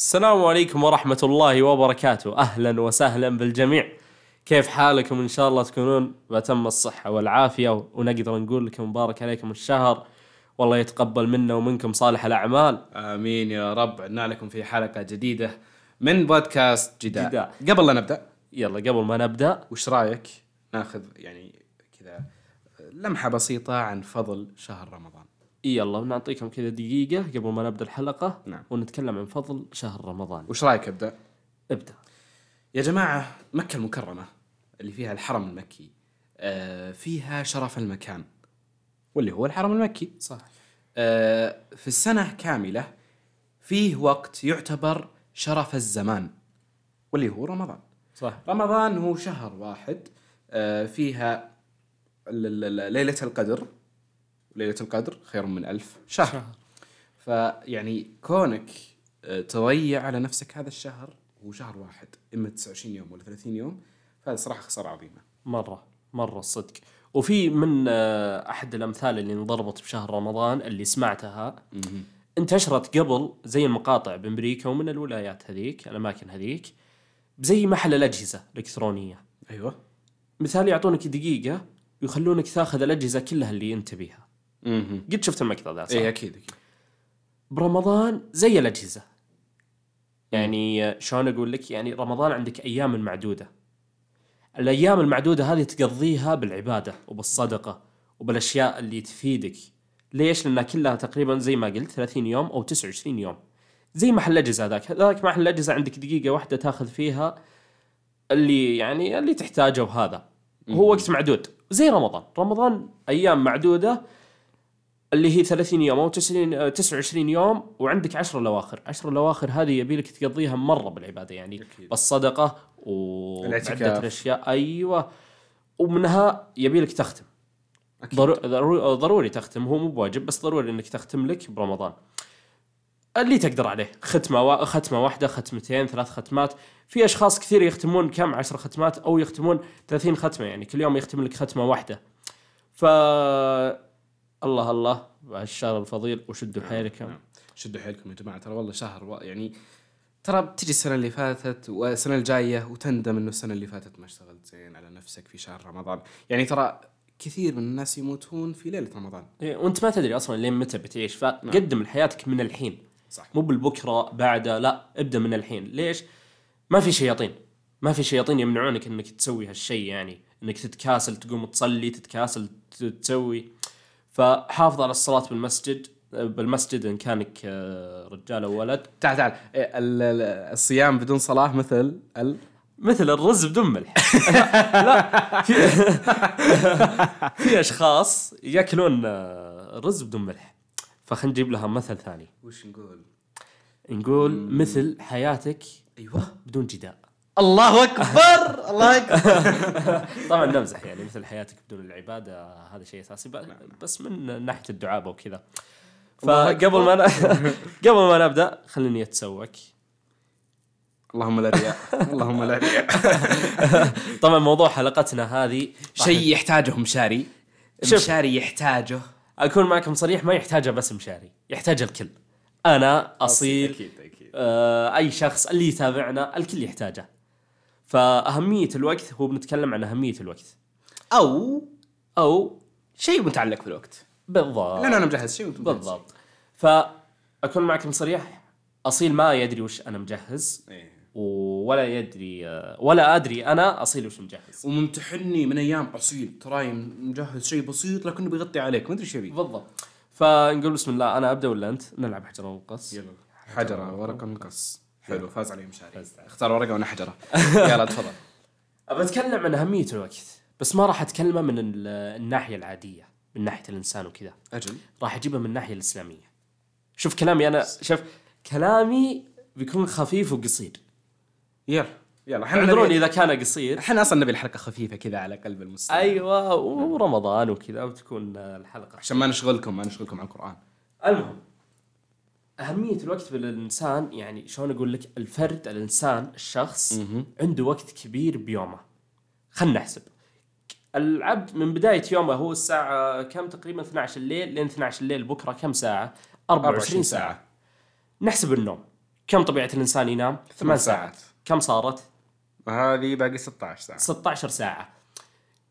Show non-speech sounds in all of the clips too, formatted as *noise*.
السلام عليكم ورحمة الله وبركاته. أهلا وسهلا بالجميع. كيف حالكم؟ إن شاء الله تكونون بأتم الصحة والعافية ونقدر نقول لكم مبارك عليكم الشهر. والله يتقبل منا ومنكم صالح الأعمال. آمين يا رب. عدنا لكم في حلقة جديدة من بودكاست جداء, جداء. قبل لا نبدأ. يلا قبل ما نبدأ. وش رأيك ناخذ يعني كذا لمحة بسيطة عن فضل شهر رمضان؟ يلا بنعطيكم كذا دقيقة قبل ما نبدأ الحلقة نعم. ونتكلم عن فضل شهر رمضان. وش رأيك أبدأ؟ ابدأ. يا جماعة مكة المكرمة اللي فيها الحرم المكي آه، فيها شرف المكان واللي هو الحرم المكي. صح. آه، في السنة كاملة فيه وقت يعتبر شرف الزمان واللي هو رمضان. صح. رمضان هو شهر واحد آه، فيها ليلة القدر. ليلة القدر خير من ألف شهر, شهر. فيعني كونك آه، تضيع على نفسك هذا الشهر هو شهر واحد إما 29 يوم ولا 30 يوم فهذا صراحة خسارة عظيمة. مرة مرة الصدق وفي من آه، أحد الأمثال اللي انضربت بشهر رمضان اللي سمعتها انتشرت قبل زي المقاطع بأمريكا ومن الولايات هذيك الأماكن هذيك زي محل الأجهزة الإلكترونية. أيوة. مثال يعطونك دقيقة ويخلونك تاخذ الأجهزة كلها اللي أنت بيها. قد شفت المقطع ذا صح؟ إيه أكيد أكيد. برمضان زي الأجهزة. يعني شلون أقول لك؟ يعني رمضان عندك أيام معدودة. الأيام المعدودة هذه تقضيها بالعبادة وبالصدقة وبالأشياء اللي تفيدك. ليش؟ لأنها كلها تقريبا زي ما قلت 30 يوم أو 29 يوم. زي محل الاجهزه هذاك هذاك محل الاجهزه عندك دقيقة واحدة تاخذ فيها اللي يعني اللي تحتاجه وهذا هو وقت معدود. زي رمضان. رمضان أيام معدودة اللي هي 30 يوم أو 90 آه، 29 يوم وعندك 10 لواخر 10 لواخر هذه يبي لك تقضيها مرة بالعبادة يعني. أكيد. بالصدقة وعده. الأشياء. أيوه. ومنها يبي لك تختم. أكيد. ضرو- ضروري, ضروري تختم. هو مو بواجب بس ضروري إنك تختم لك برمضان. اللي تقدر عليه. ختمة وا... ختمة واحدة ختمتين ثلاث ختمات. في أشخاص كثير يختمون كم؟ عشر ختمات أو يختمون 30 ختمة يعني. كل يوم يختم لك ختمة واحدة. ف الله الله الشهر الفضيل وشدوا حيلكم. نعم. شدوا حيلكم يا جماعة. ترى والله شهر و... يعني ترى بتجي السنة اللي فاتت والسنة الجاية وتندم إنه السنة اللي فاتت ما اشتغلت زين على نفسك في شهر رمضان. يعني ترى كثير من الناس يموتون في ليلة رمضان. إيه، وأنت ما تدري أصلا لين متى بتعيش. فقدم لحياتك من الحين. صح. مو بالبكرة بعده لا ابدأ من الحين. ليش؟ ما في شياطين. ما في شياطين يمنعونك إنك تسوي هالشيء يعني إنك تتكاسل تقوم تصلي تتكاسل تسوي. فحافظ على الصلاة بالمسجد بالمسجد إن كانك آه، رجال أو ولد. تعال تعال. إيه، ال- ال- الصيام بدون صلاة مثل ال... مثل الرز بدون ملح. *laughs* لا في *laughs* في أشخاص يأكلون آه، رز بدون ملح. فخلينا نجيب لها مثل ثاني. وش نقول؟ نقول مثل حياتك أيوه. بدون جداء. الله أكبر الله أكبر. *laughs* طبعا نمزح يعني مثل حياتك بدون العبادة هذا شيء أساسي. ب- بس من ناحية الدعابة وكذا. الله فقبل ما ن... *laughs* قبل ما نبدأ خليني أتسوق. اللهم لا رياء اللهم لا رياء. *laughs* طبعا موضوع حلقتنا هذه شيء يحتاجه مشاري. مشاري يحتاجه. أكون معكم صريح ما يحتاجه بس مشاري يحتاج الكل. أنا أصيل أكيد أكيد. آه أي شخص اللي يتابعنا الكل يحتاجه. فأهمية الوقت هو بنتكلم عن أهمية الوقت. أو أو شيء متعلق في الوقت بالضبط. لأن أنا مجهز شيء وأنتم. بالضبط. فأكون معكم صريح أصيل ما يدري وش أنا مجهز إيه. ولا يدري ولا أدري أنا أصيل وش مجهز. وممتحني من أيام اصيل تراي مجهز شيء بسيط لكنه بيغطي عليك. ما أدري إيش يبي. بالضبط. فنقول بسم الله. أنا أبدأ ولا أنت؟ نلعب حجر ونقص يلا. حجره ورقة نقص حلو فاز علي مشاري فاز. اختار ورقة وأنا حجرة. *laughs* يلا تفضل. أبى أتكلم عن أهمية الوقت بس ما راح أتكلمه من ال- الناحية العادية من ناحية الإنسان وكذا. أجل. راح اجيبها من الناحية الإسلامية. شوف كلامي أنا شوف كلامي بيكون خفيف وقصير. يلا يلا. إحنا اعذروني إذا كان قصير. إحنا أصلا نبي الحلقة خفيفة كذا على قلب المستمع. أيوه ورمضان وكذا وتكون الحلقة عشان ما نشغلكم ما نشغلكم عن القرآن. المهم أهمية الوقت بالإنسان يعني شلون أقول لك الفرد الإنسان الشخص مهم. عنده وقت كبير بيومه. خلنا نحسب. العبد من بداية يومه هو الساعة كم تقريبا؟ 12 الليل لين 12 الليل بكرة كم ساعة؟ 24 ساعة. نحسب النوم. كم طبيعة الإنسان ينام؟ ثمان ساعات. كم صارت؟ هذه باقي 16 ساعة. 16 ساعة.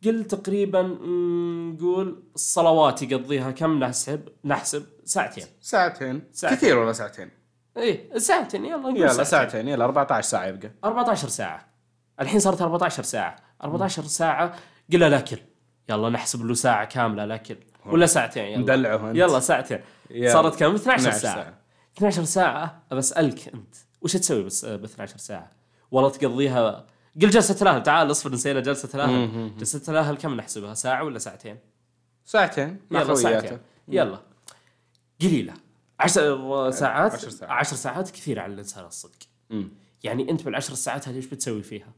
قل تقريبا نقول الصلوات يقضيها كم نحسب؟ نحسب ساعتين. ساعتين. ساعتين. كثير والله ساعتين؟ إيه ساعتين يلا نقول يلا ساعتين. يلا 14 ساعة يبقى. 14 ساعة. الحين صارت 14 ساعة. 14 ساعة قل الأكل يلا نحسب له ساعة كاملة الأكل ولا ساعتين يلا. مدلعه أنت. يلا ساعتين. يلا. صارت كم؟ 12 12 ساعة. ساعة. 12 ساعة بسألك أنت وش تسوي بس ب 12 ساعة؟ والله تقضيها قل جلسة الأهل. تعال اصبر نسينا جلسة الأهل. جلسة الأهل كم نحسبها؟ ساعة ولا ساعتين؟ ساعتين. يلا ساعتين. يلا. قليلة. عشر ساعات؟ عشر ساعات. عشر ساعات كثير على الإنسان الصدق. مم. يعني أنت بالعشر ساعات هذه إيش بتسوي فيها؟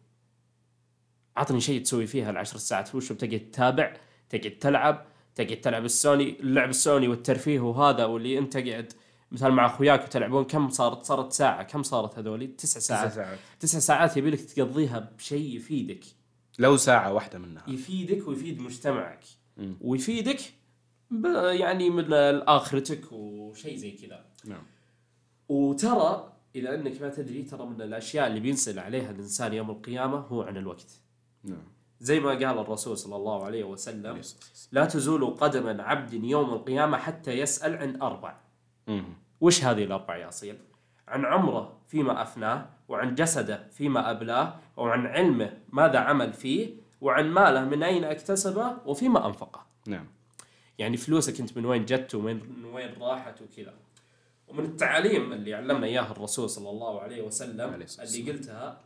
عطني شيء تسوي فيها العشر ساعات. وش بتقعد تتابع؟ تقعد تلعب. تقعد تلعب السوني اللعب السوني والترفيه وهذا واللي أنت قاعد مثلا مع اخوياك وتلعبون كم صارت؟ صارت ساعة. كم صارت هذولي؟ تسع ساعات. ساعات. تسع ساعات يبي لك تقضيها بشيء يفيدك. لو ساعة واحدة منها. يفيدك ويفيد مجتمعك. مم. ويفيدك يعني من اخرتك وشيء زي كذا. نعم. وترى اذا أنك ما تدري ترى من الأشياء اللي بينسال عليها الإنسان يوم القيامة هو عن الوقت. نعم. زي ما قال الرسول صلى الله عليه وسلم. لا تزول قدم عبد يوم القيامة حتى يسأل عن أربع. وش هذه الأربع يا اصيل عن عمره فيما أفناه وعن جسده فيما أبلاه وعن علمه ماذا عمل فيه وعن ماله من أين اكتسبه وفيما أنفقه. نعم. يعني فلوسك أنت من وين جت ومن من وين راحت وكذا. ومن التعاليم اللي علمنا اياها الرسول صلى الله عليه وسلم عليه اللي قلتها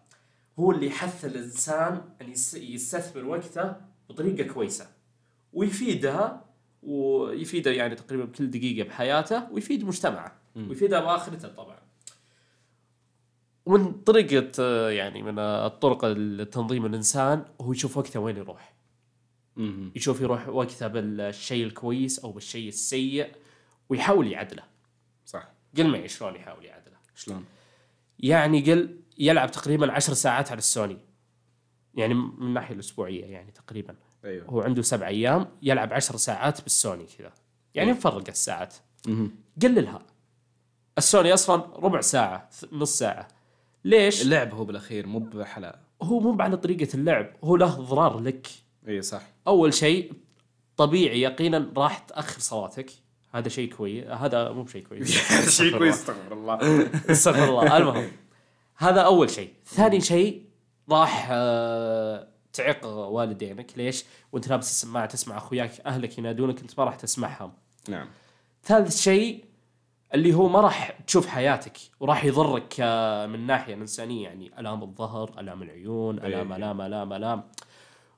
هو اللي حث الإنسان أن يس- يستثمر وقته بطريقة كويسة ويفيدها ويفيده يعني تقريبا بكل دقيقة بحياته ويفيد مجتمعه ويفيدها باخرته طبعا. ومن طريقة آه، يعني من الطرق لتنظيم الإنسان هو يشوف وقته وين يروح. مم. يشوف يروح وقته بالشيء الكويس أو بالشيء السيء ويحاول يعدله. صح. قل معي شلون يحاول يعدله. شلون؟ يعني قل يلعب تقريبا عشر ساعات على السوني. يعني من الناحية الأسبوعية يعني تقريبا. أيوه. هو عنده سبع أيام يلعب عشر ساعات بالسوني كذا. يعني مفرق الساعات. مم. قللها. السوني أصلا ربع ساعة نص ساعة. ليش؟ اللعب هو بالأخير مو بحلا. هو مو على طريقة اللعب هو له ضرار لك. اي صح. أول شيء طبيعي يقينا راح تأخر صلاتك هذا شيء كويس هذا مو بشيء كويس. *laughs* شيء كويس استغفر الله. *laughs* استغفر الله. المهم هذا أول شيء. ثاني شيء راح آه، تعيق والدينك. ليش؟ وانت لابس السماعة تسمع أخوياك أهلك ينادونك أنت ما راح تسمعهم. نعم. ثالث شيء اللي هو ما راح تشوف حياتك وراح يضرك آه، من الناحيه الانسانيه يعني ألام الظهر ألام العيون ألام أي. ألام ألام ألام.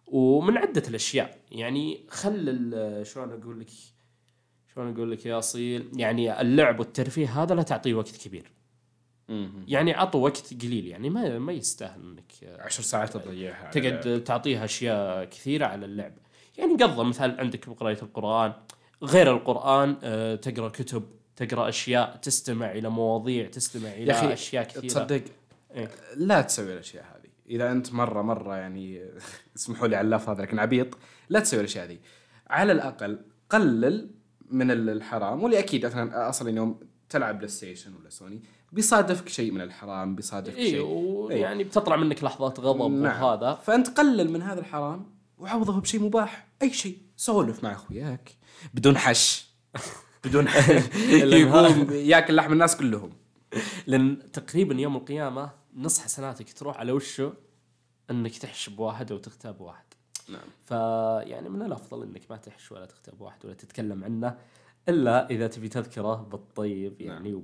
ومن عدة الأشياء يعني خل ال- شلون أقول لك؟ شلون أقول لك يا أصيل؟ يعني اللعب والترفيه هذا لا تعطيه وقت كبير. يعني عطوا وقت قليل يعني ما ما يستاهل إنك عشر ساعات تضيعها تقعد تعطيها أشياء كثيرة على اللعب. يعني قضى مثال عندك بقراية القرآن. غير القرآن آه، تقرأ كتب تقرأ أشياء تستمع إلى مواضيع تستمع إلى يا أخي، أشياء كثيرة. تصدق إيه. لا تسوي الأشياء هذه. إذا أنت مره مرة يعني *laughs* اسمحوا لي على اللفظ هذا لكن عبيط لا تسوي الأشياء هذه. على الأقل قلل من ال- الحرام. واللي أكيد أصلا أصلا يوم تلعب بلاي ستيشن ولا سوني بيصادفك شيء من الحرام بيصادفك اي شيء. ويعني بتطلع منك لحظات غضب نعم. وهذا. فأنت قلل من هذا الحرام وعوضه بشيء مباح أي شيء. سولف مع أخوياك. بدون حش. *laughs* بدون حش. يقوم ياكل لحم الناس كلهم. لأن تقريبا يوم القيامة نص حسناتك تروح على وشه إنك تحش بواحد أو تغتاب واحد نعم. فيعني من الأفضل إنك ما تحش ولا تغتاب واحد ولا تتكلم عنه إلا إذا تبي تذكرة بالطيب يعني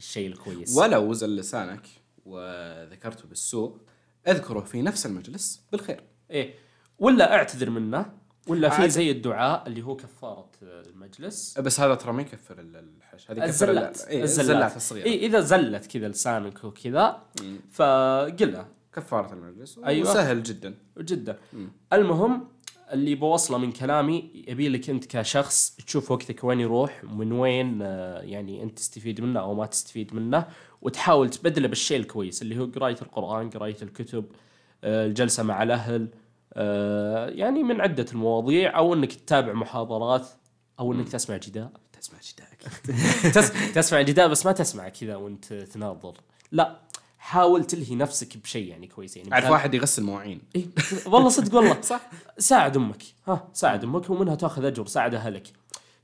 وبالشيء الكويس. ولو زل لسانك وذكرته بالسوء أذكره في نفس المجلس بالخير. إيه. ولا أعتذر منه ولا في زي الدعاء اللي هو كفارة المجلس. بس هذا ترى ما يكفر ال- الحش هذه الزلات. ال- إيه الزلات. الصغيرة. اي إذا زلت كذا لسانك وكذا فقلها كفارة المجلس. أيوة. وسهل جدا. جدا. المهم اللي بوصله من كلامي يبي لك أنت كشخص تشوف وقتك وين يروح من وين آه، يعني أنت تستفيد منه أو ما تستفيد منه وتحاول تبدله بالشيء الكويس اللي هو قراية القرآن قراية الكتب آه، الجلسة مع الأهل آه، يعني من عدة المواضيع أو أنك تتابع محاضرات أو أنك تسمع جداء. تسمع تس... تسمع الجدال بس ما تسمع كذا وأنت تناظر. لا. حاول تلهي نفسك بشيء يعني كويس يعني أعرف واحد يغسل مواعين. إيه والله صدق والله. *laughs* صح. ساعد أمك. ها ساعد أمك ومنها تأخذ أجر ساعد أهلك.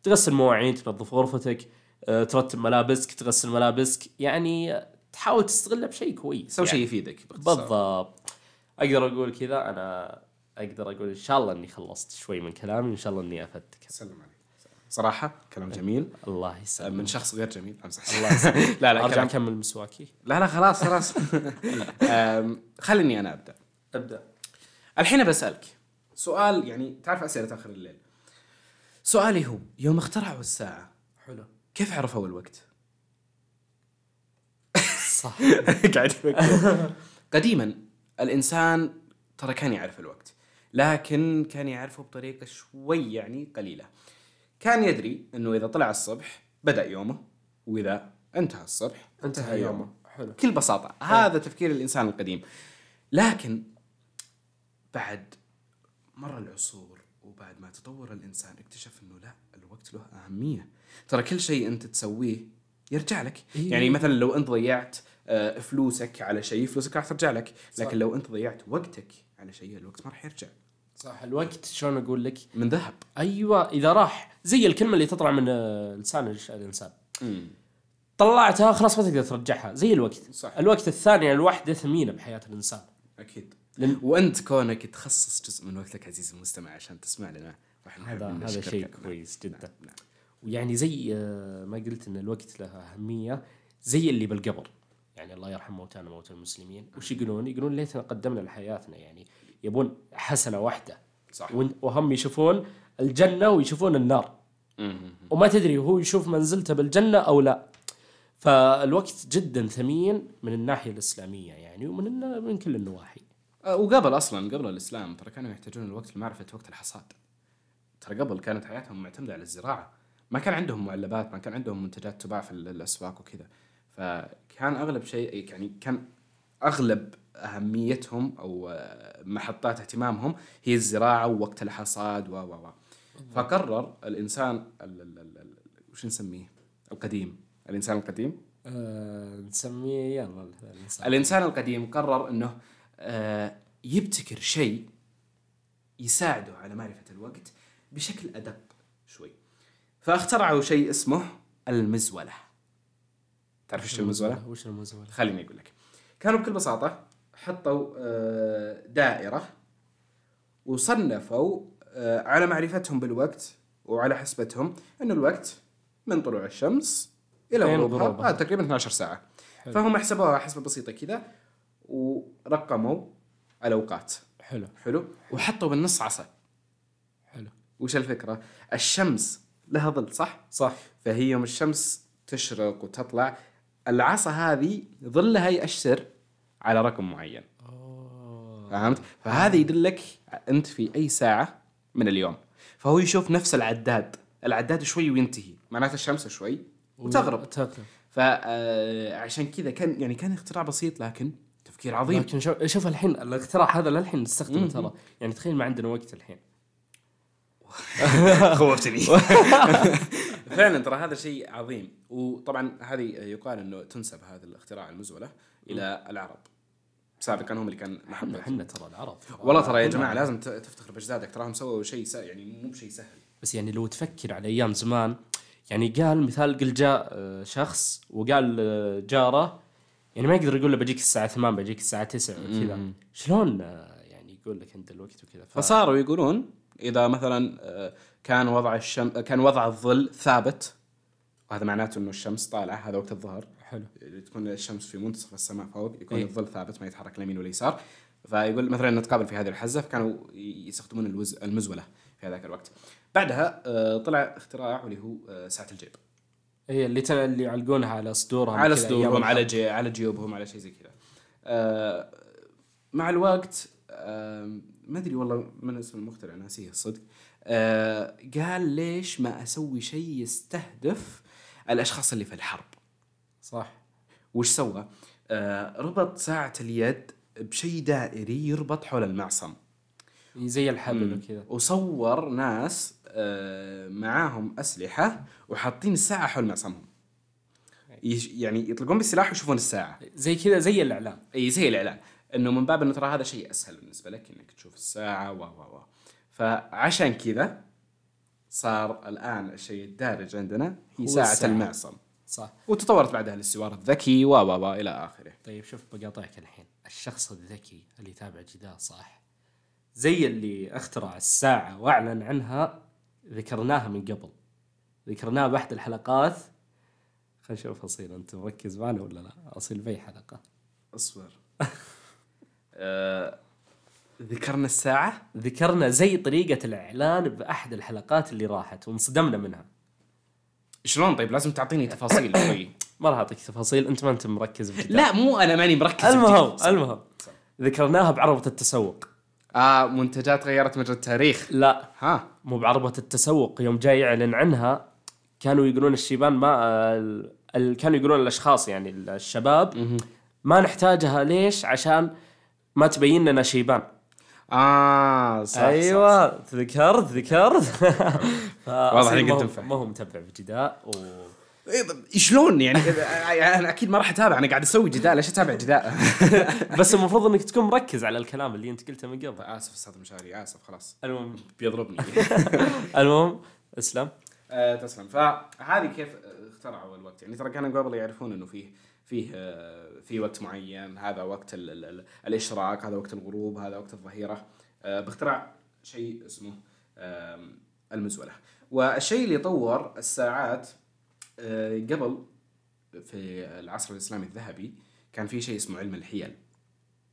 تغسل مواعين تنظف غرفتك آه، ترتب ملابسك تغسل ملابسك. يعني آه، تحاول تستغلها بشيء كويس سوي يعني. شيء يفيدك. بالضبط. أقدر أقول كذا أنا أقدر أقول إن شاء الله إني خلصت شوي من كلامي إن شاء الله إني أفدتك. سلم عليك صراحة كلام جميل. الله يسلمك. من شخص غير جميل امزح الله *laughs* يسلمك. لا لا أرجع أكمل مسواكي لا لا خلاص خلاص. *laughs* خليني أنا أبدأ. أبدأ. الحين بسالك سؤال يعني تعرف أسئلة آخر الليل. سؤالي هو يوم اخترعوا الساعة حلو. كيف عرفوا الوقت؟ صح. *laughs* قاعد أفكر قديما الإنسان ترى كان يعرف الوقت لكن كان يعرفه بطريقة شوي يعني قليلة. كان يدري إنه إذا طلع الصبح بدأ يومه وإذا انتهى الصبح انتهى يومه. حلو. بكل بساطة هذا تفكير الإنسان القديم. لكن بعد مر العصور وبعد ما تطور الإنسان اكتشف إنه لا الوقت له أهمية. ترى كل شيء أنت تسويه يرجع لك. إيه. يعني مثلا لو أنت ضيعت آه، فلوسك على شيء فلوسك راح ترجع لك. صح. لكن لو أنت ضيعت وقتك على شيء الوقت ما راح يرجع. صح الوقت شلون أقول لك؟ من ذهب. أيوه إذا راح زي الكلمة اللي تطلع من آه، لسان الانسان طلعتها خلاص ما تقدر ترجعها. زي الوقت. صح. الوقت الثانية الوحدة ثمينة بحياة الإنسان. أكيد. لأن- وأنت كونك تخصص جزء من وقتك عزيزي المستمع عشان تسمع لنا راح هذا هذا. شيء نعم. كويس جدا. نعم. ويعني زي آه، ما قلت إن الوقت له أهمية زي اللي بالقبر. يعني الله يرحم موتانا موتى المسلمين. وش يقولون؟ يقولون ليتنا قدمنا لحياتنا. يعني يبون حسنة واحدة. صح. وهم يشوفون الجنة ويشوفون النار. وما تدري هو يشوف منزلته بالجنة أو لا. فالوقت جدا ثمين من الناحية الإسلامية يعني ومن من كل النواحي. آه، وقبل أصلا قبل الإسلام ترى كانوا يحتاجون الوقت لمعرفة وقت الحصاد. ترى قبل كانت حياتهم معتمدة على الزراعة. ما كان عندهم معلبات ما كان عندهم منتجات تباع في ال- الأسواق وكذا. فكان أغلب شيء يعني كان أغلب أهميتهم أو آه، محطات اهتمامهم هي الزراعة ووقت الحصاد و و و. فقرر الإنسان ال- ال- ال- ال- وش نسميه؟ القديم. الإنسان القديم؟ آه نسميه يلا الإنسان. الإنسان القديم قرر إنه آه، يبتكر شيء يساعده على معرفة الوقت بشكل أدق شوي. فاخترعوا شيء اسمه المزولة. تعرف إيش المزولة؟ وش المزولة؟ خليني أقول لك. كانوا بكل بساطة حطوا آه، دائرة وصنفوا آه، على معرفتهم بالوقت وعلى حسبتهم إنه الوقت من طلوع الشمس لين غروبها. آه تقريبا 12 ساعة. حلو. فهم حسبوها حسبة بسيطة كذا ورقموا الأوقات. حلو. حلو. وحطوا بالنص عصا. حلو. وش الفكرة؟ الشمس لها ظل صح؟ صح. فهي يوم الشمس تشرق وتطلع. العصا هذه ظلها يأشر. على رقم معين. فهمت؟ فهذا يدلك أنت في أي ساعة من اليوم. فهو يشوف نفس العداد. العداد شوي وينتهي. معناته الشمس شوي وتغرب. تغرب فعشان كذا كان يعني كان اختراع بسيط لكن تفكير عظيم. لكن شوف شوف الحين الاختراع هذا للحين نستخدمه ترى. يعني تخيل ما عندنا وقت الحين. *laughs* خوفتني. *laughs* فعلا ترى هذا شيء عظيم. وطبعا هذه يقال إنه تنسب هذا الاختراع المزولة إلى العرب. سابقا هم اللي كان محبة إحنا ترى العرب. والله ترى يا جماعة. لازم تفتخر بأجدادك تراهم سووا شيء س- يعني مو بشيء سهل. بس يعني لو تفكر على أيام زمان يعني قال مثال قل جاء آه، شخص وقال آه، جاره يعني ما يقدر يقول له بجيك الساعة 8 بجيك الساعة 9 وكذا. شلون آه، يعني يقول لك أنت الوقت وكذا؟ ف- فصاروا يقولون إذا مثلا كان وضع الشم كان وضع الظل ثابت وهذا معناته إنه الشمس طالعة هذا وقت الظهر حلو تكون الشمس في منتصف السماء فوق يكون إيه. الظل ثابت ما يتحرك اليمين واليسار فيقول مثلا نتقابل في هذه الحزة فكانوا يستخدمون الوز المزولة في هذاك الوقت بعدها آه، طلع اختراع واللي هو آه، ساعة الجيب هي اللي. اللي يعلقونها على صدورهم على صدورهم على. جي على جيوبهم على شيء زي كذا آه، مع الوقت آه، ما أدري والله من اسم المخترع ناسيه الصدق آه، قال ليش ما أسوي شيء يستهدف الأشخاص اللي في الحرب صح. وش سوى؟ آه ربط ساعة اليد بشيء دائري يربط حول المعصم. زي الحبل وكذا. وصور ناس آه، معاهم أسلحة وحاطين الساعة حول معصمهم. يش- يعني يطلقون بالسلاح ويشوفون الساعة. زي كذا زي الاعلام إي زي الإعلان. إنه من باب إنه ترى هذا شيء أسهل بالنسبة لك إنك تشوف الساعة و و و. فعشان كذا صار الآن الشيء الدارج عندنا هي ساعة الساعة. المعصم. صح. وتطورت بعدها للسوار الذكي و و و إلى آخره. طيب شوف بقاطعك الحين. الشخص الذكي اللي يتابع جدال صح؟ زي اللي اخترع الساعة وأعلن عنها ذكرناها من قبل. ذكرناها بأحد الحلقات. خلينا نشوف أصيل. أنت مركز معنا ولا لا؟ أصيل باي حلقة؟ أصبر. *laughs* آه، ذكرنا الساعة؟ ذكرنا زي طريقة الإعلان بأحد الحلقات اللي راحت وانصدمنا منها. شلون طيب؟ لازم تعطيني *coughs* تفاصيل شوي. ما راح أعطيك تفاصيل أنت ما أنت مركز بجدال لا مو أنا ماني مركز المهم بجد. المهم. ذكرناها بعربة التسوق. آه منتجات غيرت مجرى التاريخ. لا. ها. مو بعربة التسوق. يوم جاي يعلن عنها كانوا يقولون الشيبان ما ال... ال... كانوا يقولون الأشخاص يعني الشباب ما نحتاجها. ليش؟ عشان ما تبين لنا شيبان. آه صح أيوه صح, صح. تذكرت. ذكرت واضح فأصيل إنك ما هو-. ما متابع بجداء و... إيه شلون؟ يعني أنا أكيد ما راح أتابع أنا قاعد أسوي جدال ليش أتابع جدال *laughs* بس المفروض إنك تكون مركز على الكلام اللي أنت قلته من قبل. آسف أستاذ مشاري آسف خلاص. المهم. بيضربني. *laughs* المهم اسلم. آه تسلم. فهذه كيف اخترعوا الوقت؟ يعني ترى كانوا قبل يعرفون إنه فيه فيه آه، في وقت معين هذا وقت ال ال ال الإشراق هذا وقت الغروب هذا وقت الظهيرة. آه، باختراع شيء اسمه المزولة. والشيء اللي طور الساعات آه، قبل في العصر الإسلامي الذهبي كان في شيء اسمه علم الحيل.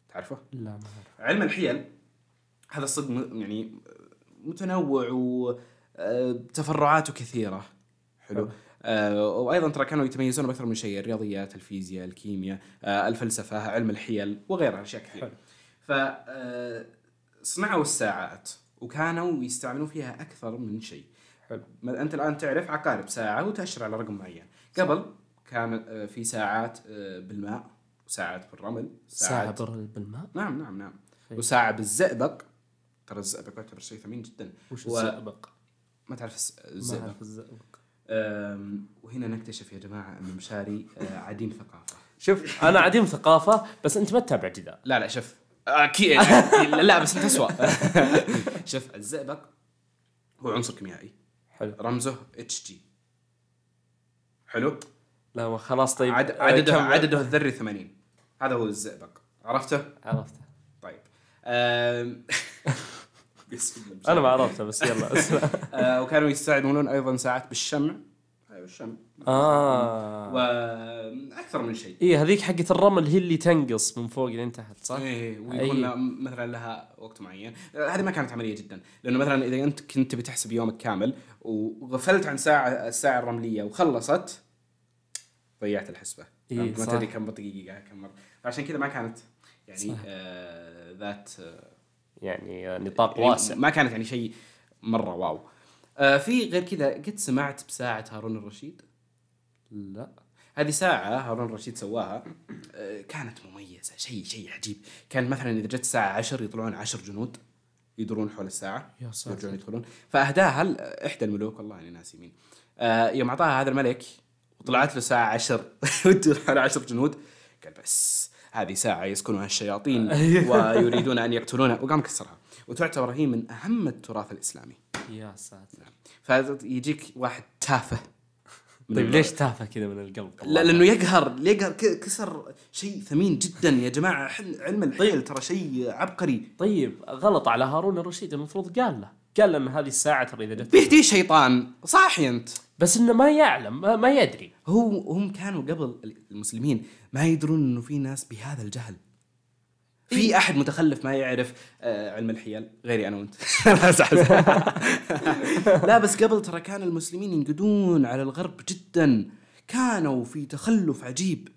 تعرفه؟ لا ما أعرف. علم الحيل هذا الصدق يعني متنوع وتفرعاته كثيرة. حلو. وأيضا ترى كانوا يتميزون بأكثر من شيء الرياضيات الفيزياء الكيمياء آه الفلسفة علم الحيل وغيرها أشياء كثيرة. حلو. ف آه، صنعوا الساعات وكانوا يستعملون فيها أكثر من شيء. حلو. أنت الآن تعرف عقارب ساعة وتاشر على رقم معين. قبل كان آه، في ساعات آه، بالماء وساعات بالرمل ساعة بالماء؟ نعم نعم نعم. خير. وساعة بالزئبق. ترى الزئبق يعتبر شيء ثمين جدا. وش و- الزئبق؟ ما تعرف الس- ما الزئبق. اعرف الزئبق. وهنا نكتشف يا جماعة أن مشاري آه، عديم ثقافة. شوف أنا عديم ثقافة بس أنت ما تتابع جداء لا لا شوف أكيد لا بس أنت اسوء *laughs* شوف الزئبق هو عنصر كيميائي. حلو. رمزه اتش جي حلو؟ لا خلاص طيب عد... آه، عدده كم- عدده الذري 80 هذا هو الزئبق. عرفته؟ عرفته. طيب. *laughs* أنا ما عرفته بس يلا. اسمع *laughs* آه وكانوا يستعملون أيضا ساعات بالشمع أيوه الشمع آه. وأكثر من شيء. اي هذيك حقت الرمل هي اللي تنقص من فوق لين تحت صح؟ إيه ويكون أي. لها- مثلا لها وقت معين. هذه ما كانت عملية جدا لأنه مثلا إذا أنت كنت بتحسب يومك كامل وغفلت عن ساعة الساعة الرملية وخلصت ضيعت الحسبة. إيه، ما. تدري كم دقيقه كم مرة. عشان كذا ما كانت يعني صح. آه ذات آه يعني آه، نطاق يعني واسع. ما كانت يعني شيء مرة واو. آه في غير كذا قد سمعت بساعة هارون الرشيد؟ لا. هذه ساعة هارون الرشيد سواها آه، كانت مميزة شيء شيء عجيب. كان مثلا إذا جت الساعة 10 يطلعون 10 جنود يدورون حول الساعة يا ساتر. يرجعون يدخلون. فأهداها ل- إحدى الملوك والله أنا ناسي مين. آه، يوم أعطاها هذا الملك وطلعت له ساعة 10 وتدور حول 10 جنود قال بس. هذه ساعة يسكنها الشياطين *laughs* ويريدون أن يقتلونها. وقام كسرها. وتعتبر هي من أهم التراث الإسلامي. يا ساتر. فيجيك واحد تافه. طيب ليش تافه كذا من القلب؟ لا لأنه يقهر يقهر كسر شيء ثمين جدا يا جماعة. علم الحيل ترى شيء عبقري. طيب غلط على هارون الرشيد. المفروض قال له. قال له إن هذه الساعة ترى إذا جت بيهدي شيطان. صاحي أنت. بس إنه ما يعلم ما, ما يدري. هو هم كانوا قبل المسلمين. ما يدرون إنه في ناس بهذا الجهل. في أحد متخلف ما يعرف آه، علم الحيل غيري أنا وأنت. *laughs* *laughs* لا بس قبل ترى كان المسلمين ينقدون على الغرب جدا. كانوا في تخلف عجيب.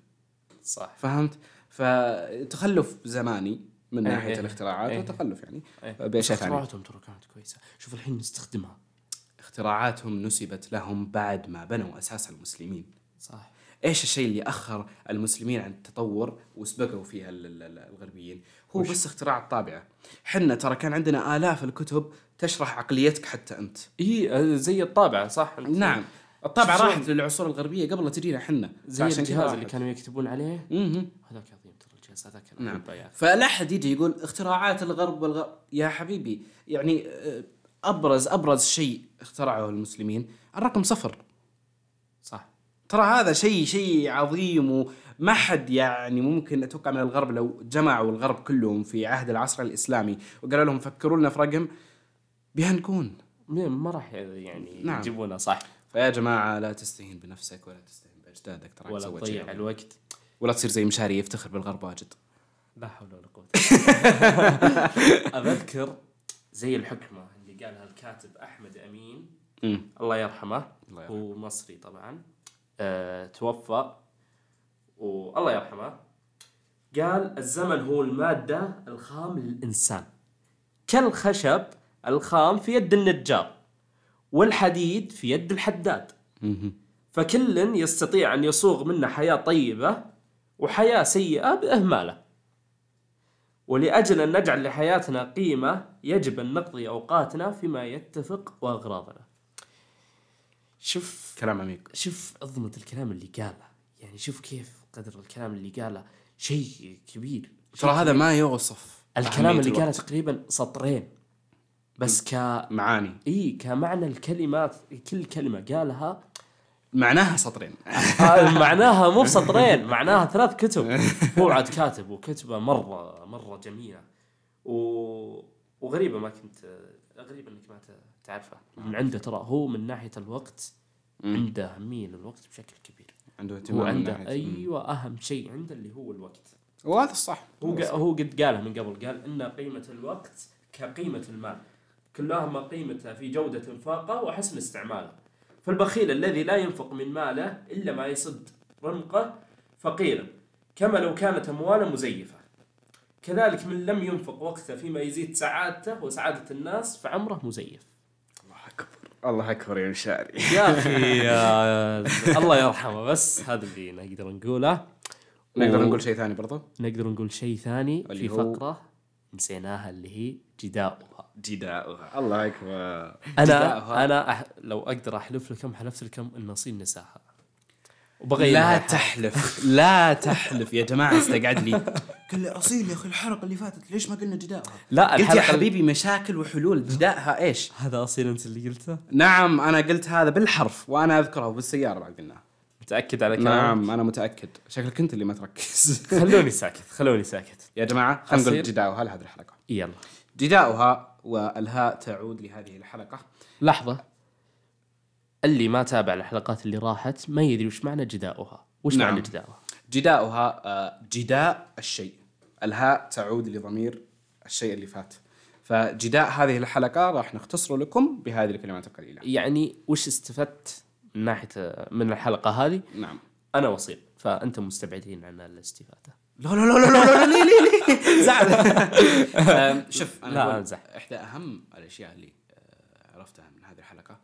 صح. فهمت؟ فتخلف زماني من إيه ناحية إيه. الاختراعات إيه. وتخلف يعني. إيه. باشياء ثانية اختراعاتهم ترى كانت كويسة. شوف الحين نستخدمها. اختراعاتهم نسبت لهم بعد ما بنوا أساس المسلمين. صح. إيش الشيء اللي أخر المسلمين عن التطور وسبقوا فيها ال- ال- ال- الغربيين هو وش؟ بس اختراع الطابعة حنا ترى كان عندنا آلاف الكتب تشرح عقليتك حتى أنت إي زي الطابعة صح نعم الطابعة؟ راحت للعصور الغربية قبل لا تجينا حنا زي الجهاز اللي. كانوا يكتبون عليه. هذاك عظيم ترى الجهاز هذاك نعم. فلا أحد يجي يقول اختراعات الغرب والغرب يا حبيبي يعني آه، أبرز أبرز شيء اخترعه المسلمين الرقم صفر ترى هذا شيء شيء عظيم وما حد يعني ممكن أتوقع من الغرب لو جمعوا الغرب كلهم في عهد العصر الإسلامي وقالوا لهم فكروا لنا في رقم بيهنكون ما راح يعني نعم. يجيبونه صح. فيا جماعة لا تستهين بنفسك ولا تستهين بأجدادك تراك ولا تضيع. الوقت. ولا تصير زي مشاري يفتخر بالغرب واجد. لا حول ولا قوة *laughs* أذكر زي الحكمة اللي قالها الكاتب أحمد أمين. امم الله يرحمه. الله يرحمه. هو مصري طبعا. أه توفى. والله يرحمه. قال الزمن هو المادة الخام للإنسان. كالخشب الخام في يد النجار والحديد في يد الحداد. فكل يستطيع أن يصوغ منا حياة طيبة وحياة سيئة بإهماله. ولأجل أن نجعل لحياتنا قيمة يجب أن نقضي أوقاتنا فيما يتفق وأغراضنا. شوف كلام عميق. شوف عظمة الكلام اللي قاله. يعني شوف كيف قدر الكلام اللي قاله. شيء كبير. ترى هذا ما يوصف الكلام اللي قاله. تقريبا سطرين. بس ك معاني. إي كمعنى الكلمات كل كلمة قالها معناها سطرين. *laughs* آه، معناها مو بسطرين معناها ثلاث كتب. هو عاد كاتب وكتبه مرة مرة جميلة. و... وغريبة ما كنت غريبة إنك ما تعرفه؟ من عنده ترى هو من ناحية الوقت عنده أهمية للوقت بشكل كبير. عنده اهتمام هو من عنده ناحية- أيوه أهم شيء عنده اللي هو الوقت. وهذا الصح. هو قا- هو قد قالها من قبل قال إن قيمة الوقت كقيمة المال. كلهما قيمتها في جودة انفاقه وحسن استعماله. فالبخيل الذي لا ينفق من ماله إلا ما يسد رمقه فقيرا كما لو كانت امواله مزيفة. كذلك من لم ينفق وقته فيما يزيد سعادته وسعادة الناس فعمره مزيف. الله أكبر يا مشاري. يا *laughs* أخي الله يرحمه. بس هذا اللي نقدر نقوله. نقدر نقول شيء ثاني برضو؟ نقدر نقول شيء ثاني في فقرة نسيناها اللي هي جداؤها. جداؤها. الله أكبر. أنا جداؤها. أنا أح... لو أقدر أحلف لكم حلفت لكم ان اصير نساها. وبغير لا تحلف لا تحلف يا جماعة استقعد لي. قال لي أصيل يا أخي الحلقة اللي فاتت ليش ما قلنا جداؤها لا قلت يا حبيبي مشاكل وحلول جداءها إيش؟ هذا أصيل أنت اللي قلته؟ نعم أنا قلت هذا بالحرف وأنا أذكره بالسيارة بعد قلناها. متأكد على كلامك؟ نعم أنا متأكد. شكلك انت اللي ما تركز. *laughs* خلوني ساكت خلوني ساكت. يا جماعة خلينا نقول. جداؤها لهذه الحلقة. يلا. جداؤها والهاء تعود لهذه الحلقة. لحظة. اللي ما تابع الحلقات اللي راحت ما يدري وش معنى جداؤها. وش نعم. معنى جداؤها؟ جداؤها آه، جداء الشيء. الهاء تعود لضمير الشيء اللي فات. فجداء هذه الحلقة راح نختصر لكم بهذه الكلمات القليلة. يعني وش استفدت من ناحية من الحلقة هذه؟ نعم. أنا وصيل فأنتم مستبعدين عن الاستفادة. لا لا لا لا لا لا ليه ليه *laughs* زعل. *laughs* شوف أنا لا،. إحدى أهم الأشياء اللي آه، عرفتها من هذه الحلقة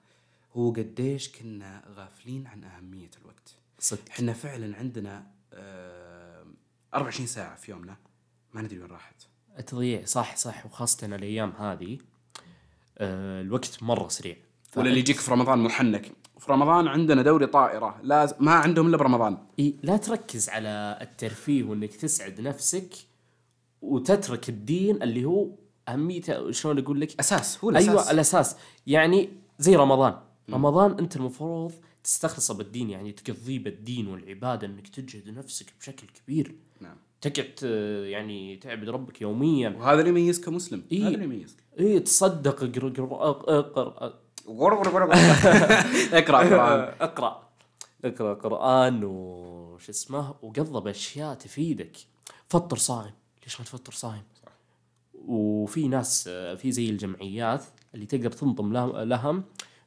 هو قديش كنا غافلين عن أهمية الوقت. صدق. إحنا فعلا عندنا آم، 24 ساعة في يومنا ما ندري وين راحت. تضييع صح صح. وخاصة الأيام هذه آه الوقت مرة سريع. ولا اللي يجيك في رمضان محنك. في رمضان عندنا دوري طائرة لازم ما عندهم إلا برمضان. إي لا تركز على الترفيه وإنك تسعد نفسك وتترك الدين اللي هو أهميته شلون أقول لك؟ أساس هو الأساس. أيوة الأساس. يعني زي رمضان. رمضان أنت المفروض تستخلصه بالدين يعني تقضيه بالدين والعبادة إنك تجهد نفسك بشكل كبير. نعم. تقعد آه، يعني تعبد ربك يوميا. وهذا اللي يميزك كمسلم. إيه. هذا اللي يميزك. اي تصدق اقرأ اقرأ اقرأ. *laughs* اقرأ *laughs* قران اقرأ اقرأ قران وش اسمه وقضى باشياء تفيدك. فطر صائم. ليش ما تفطر صائم؟ صح. وفي ناس آه، في زي الجمعيات اللي تقدر تنضم لهم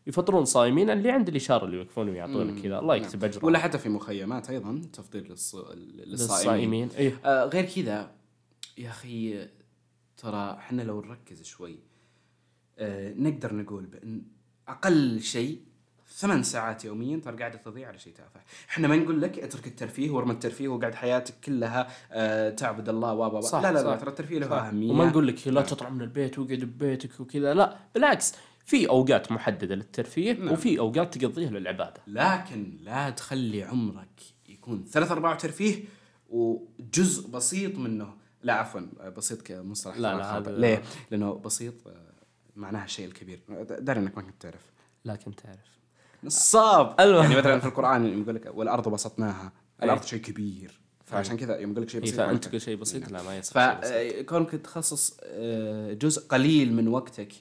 يفطرون صايمين اللي عند الإشارة اللي يوقفون ويعطونك كذا. الله يكتب أجرهم. ولا حتى في مخيمات أيضا تفضيل للص... للصائمين للصائمين إيه. آه غير كذا يا أخي ترى إحنا لو نركز شوي آه نقدر نقول بأن أقل شيء ثمان ساعات يوميا ترى قاعدة تضيع على شيء تافه، إحنا ما نقول لك اترك الترفيه وارمى الترفيه وقعد حياتك كلها آه تعبد الله و. صح، لا لا صح. لا ترى الترفيه له. أهمية. وما نقول لك لا تطلع من البيت واقعد ببيتك وكذا. لا بالعكس. في أوقات محددة للترفيه نعم. وفي أوقات تقضيها للعبادة لكن لا تخلي عمرك يكون ثلاث أرباع ترفيه وجزء بسيط منه لا عفوا بسيط كمصطلح لا، لا،. هذا- ليه؟ لأنه بسيط آه، معناها الشيء الكبير داري إنك ما كنت تعرف لكن تعرف نصاب. *laughs* يعني مثلا في القرآن يقول لك والأرض بسطناها الأرض شيء كبير فعشان كذا يوم يقول لك شيء بسيط فانت تقول شيء بسيط لا ما يصير. فكونك تخصص آه، جزء قليل من وقتك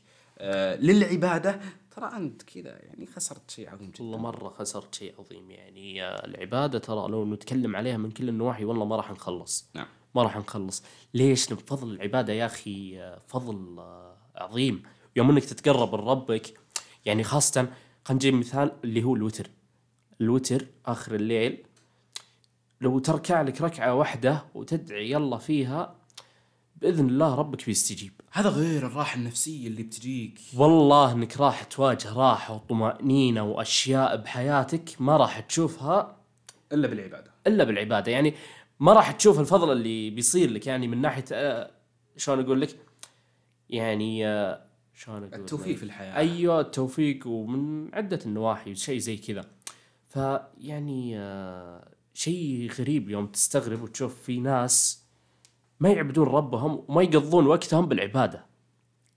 آه، للعبادة. ترى أنت كذا يعني خسرت شيء عظيم جدا. والله مرة خسرت شيء عظيم يعني. آه، العبادة ترى لو نتكلم عليها من كل النواحي والله ما راح نخلص. نعم. ما راح نخلص. ليش؟ لأن فضل العبادة يا أخي آه، فضل عظيم. يوم إنك تتقرب لربك يعني خاصة خلينا نجيب مثال اللي هو الوتر. الوتر آخر الليل لو تركع لك ركعة واحدة وتدعي يلا فيها بإذن الله ربك بيستجيب. هذا غير الراحة النفسية اللي بتجيك. والله إنك راح تواجه راحة وطمأنينة وأشياء بحياتك ما راح تشوفها إلا بالعبادة. إلا بالعبادة. يعني ما راح تشوف الفضل اللي بيصير لك. يعني من ناحية آه، شلون أقول لك؟ يعني آه، شلون أقول التوفيق في الحياة. أيوه التوفيق ومن عدة النواحي شيء زي كذا. فيعني آه، شيء غريب يوم تستغرب وتشوف في ناس ما يعبدون ربهم وما يقضون وقتهم بالعبادة.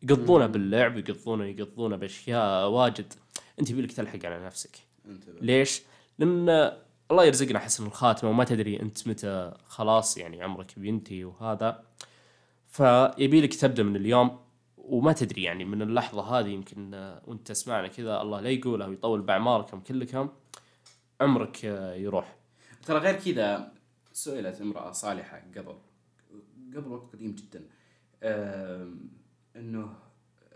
يقضونه باللعب يقضونه يقضونه بأشياء واجد. أنت يبيلك تلحق على نفسك. انتبه ليش؟ لأن الله يرزقنا حسن الخاتمة وما تدري أنت متى خلاص يعني عمرك بينتهي وهذا. فيبي لك تبدأ من اليوم وما تدري يعني من اللحظة هذه يمكن وأنت تسمعنا كذا الله لا يقوله ويطول بأعماركم كلكم. عمرك يروح. ترى غير كذا سئلت امرأة صالحة قبل. قبل وقت قديم جدا. إنه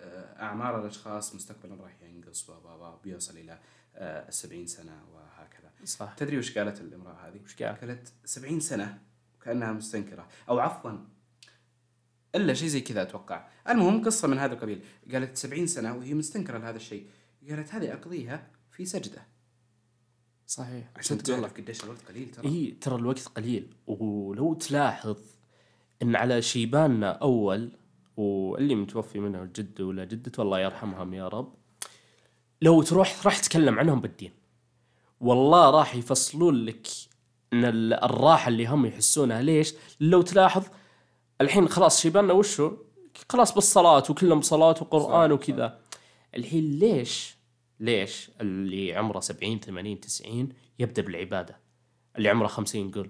آه، أعمار الأشخاص مستقبلا راح ينقص بيوصل إلى آه، السبعين سنة وهكذا. صح. تدري وش قالت الامرأة هذه؟ وش قال؟ قالت 70 سنة كأنها مستنكرة. أو عفوا إلا شيء زي كذا أتوقع. المهم قصة من هذا القبيل. قالت 70 سنة وهي مستنكرة لهذا الشيء. قالت هذه أقضيها في سجدة. صحيح. عشان. تعرف قديش الوقت قليل ترى. اي ترى الوقت قليل. ولو تلاحظ إن على شيباننا أول واللي متوفي منه الجد ولا جدته الله يرحمهم يا رب لو تروح راح تتكلم عنهم بالدين والله راح يفصلون لك إن ال- الراحة اللي هم يحسونها ليش؟ لو تلاحظ الحين خلاص شيباننا وشو؟ خلاص بالصلاة وكلهم صلاة وقرآن وكذا الحين ليش؟ ليش اللي عمره 70 80 90 يبدأ بالعبادة؟ اللي عمره 50 قل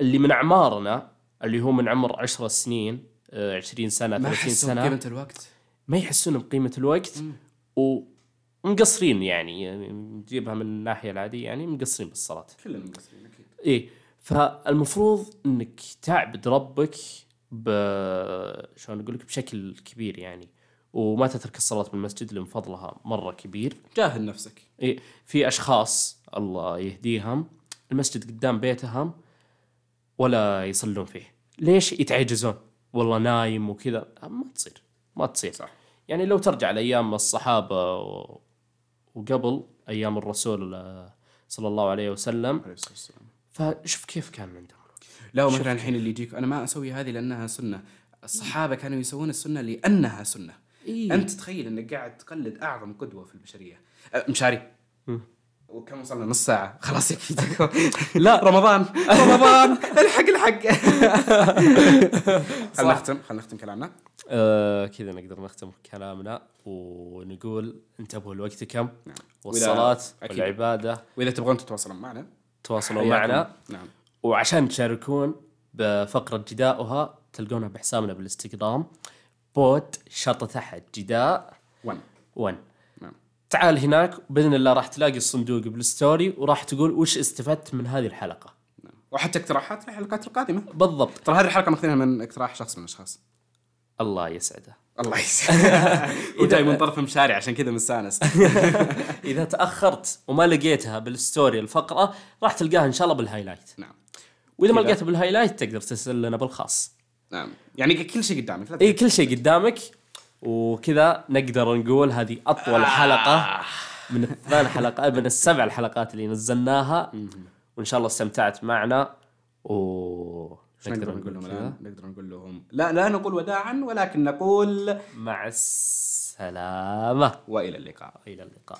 اللي من أعمارنا اللي هو من عمر 10 سنين آه، 20 سنة ما 30 حسوا سنة. بقيمة الوقت. ما يحسون بقيمة الوقت ومقصرين يعني يعني نجيبها من الناحية العادية يعني مقصرين بالصلاة. كلنا مقصرين أكيد. إيه فالمفروض إنك تعبد ربك ب شلون أقول لك بشكل كبير يعني وما تترك الصلاة بالمسجد لأن فضلها مرة كبير. جاهد نفسك. إيه في أشخاص الله يهديهم المسجد قدام بيتهم ولا يصلون فيه. ليش يتعجزون؟ والله نايم وكذا. ما تصير. ما تصير. صح. يعني لو ترجع لأيام الصحابة و... وقبل أيام الرسول صلى الله عليه وسلم. عليه الصلاة والسلام. فشوف كيف كان عندهم لا ومثلا الحين اللي يجيك أنا ما أسوي هذه لأنها سنة. الصحابة كانوا يسوون السنة لأنها سنة. إيه؟ أنت تخيل إنك قاعد تقلد أعظم قدوة في البشرية. أه، مشاري. وكم وصلنا؟ نص ساعة. خلاص يكفي. *laughs* لا رمضان. رمضان. *laughs* الحق الحق. *laughs* خلنا نختم خلنا نختم كلامنا. آه كذا نقدر نختم كلامنا ونقول انتبهوا لوقتكم نعم. والصلاة أكيد. والعبادة. وإذا تبغون تتواصلون معنا. تواصلوا. معنا. نعم. وعشان تشاركون بفقرة جداؤها تلقونها بحسابنا بالإنستغرام. بود شرطة تحت. جداء. 1 1 نعم تعال هناك بإذن الله راح تلاقي الصندوق بال story وراح تقول وش استفدت من هذه الحلقة. نعم. وحتى اقتراحات الحلقات القادمة. بالضبط. ترى هذه الحلقة ماخذينها من اقتراح شخص من الأشخاص. الله يسعده. الله يسعدك *laughs* وجاي من طرف مشاري عشان كذا مستانس. *laughs* إذا تأخرت وما لقيتها بال story الفقرة راح تلقاها إن شاء الله بال highlight. نعم. وإذا ما. لقيتها بال highlight تقدر ترسل لنا بالخاص. نعم. يعني كل شيء قدامك إي كل شيء قدامك. وكذا نقدر نقول هذه أطول آه. حلقة من الثمان حلقات من السبع الحلقات اللي نزلناها. وإن شاء الله استمتعت معنا. و نقدر نقول لهم؟ الآن؟ نقدر نقول لهم. لا لا نقول وداعا ولكن نقول مع السلامة. وإلى اللقاء. إلى اللقاء.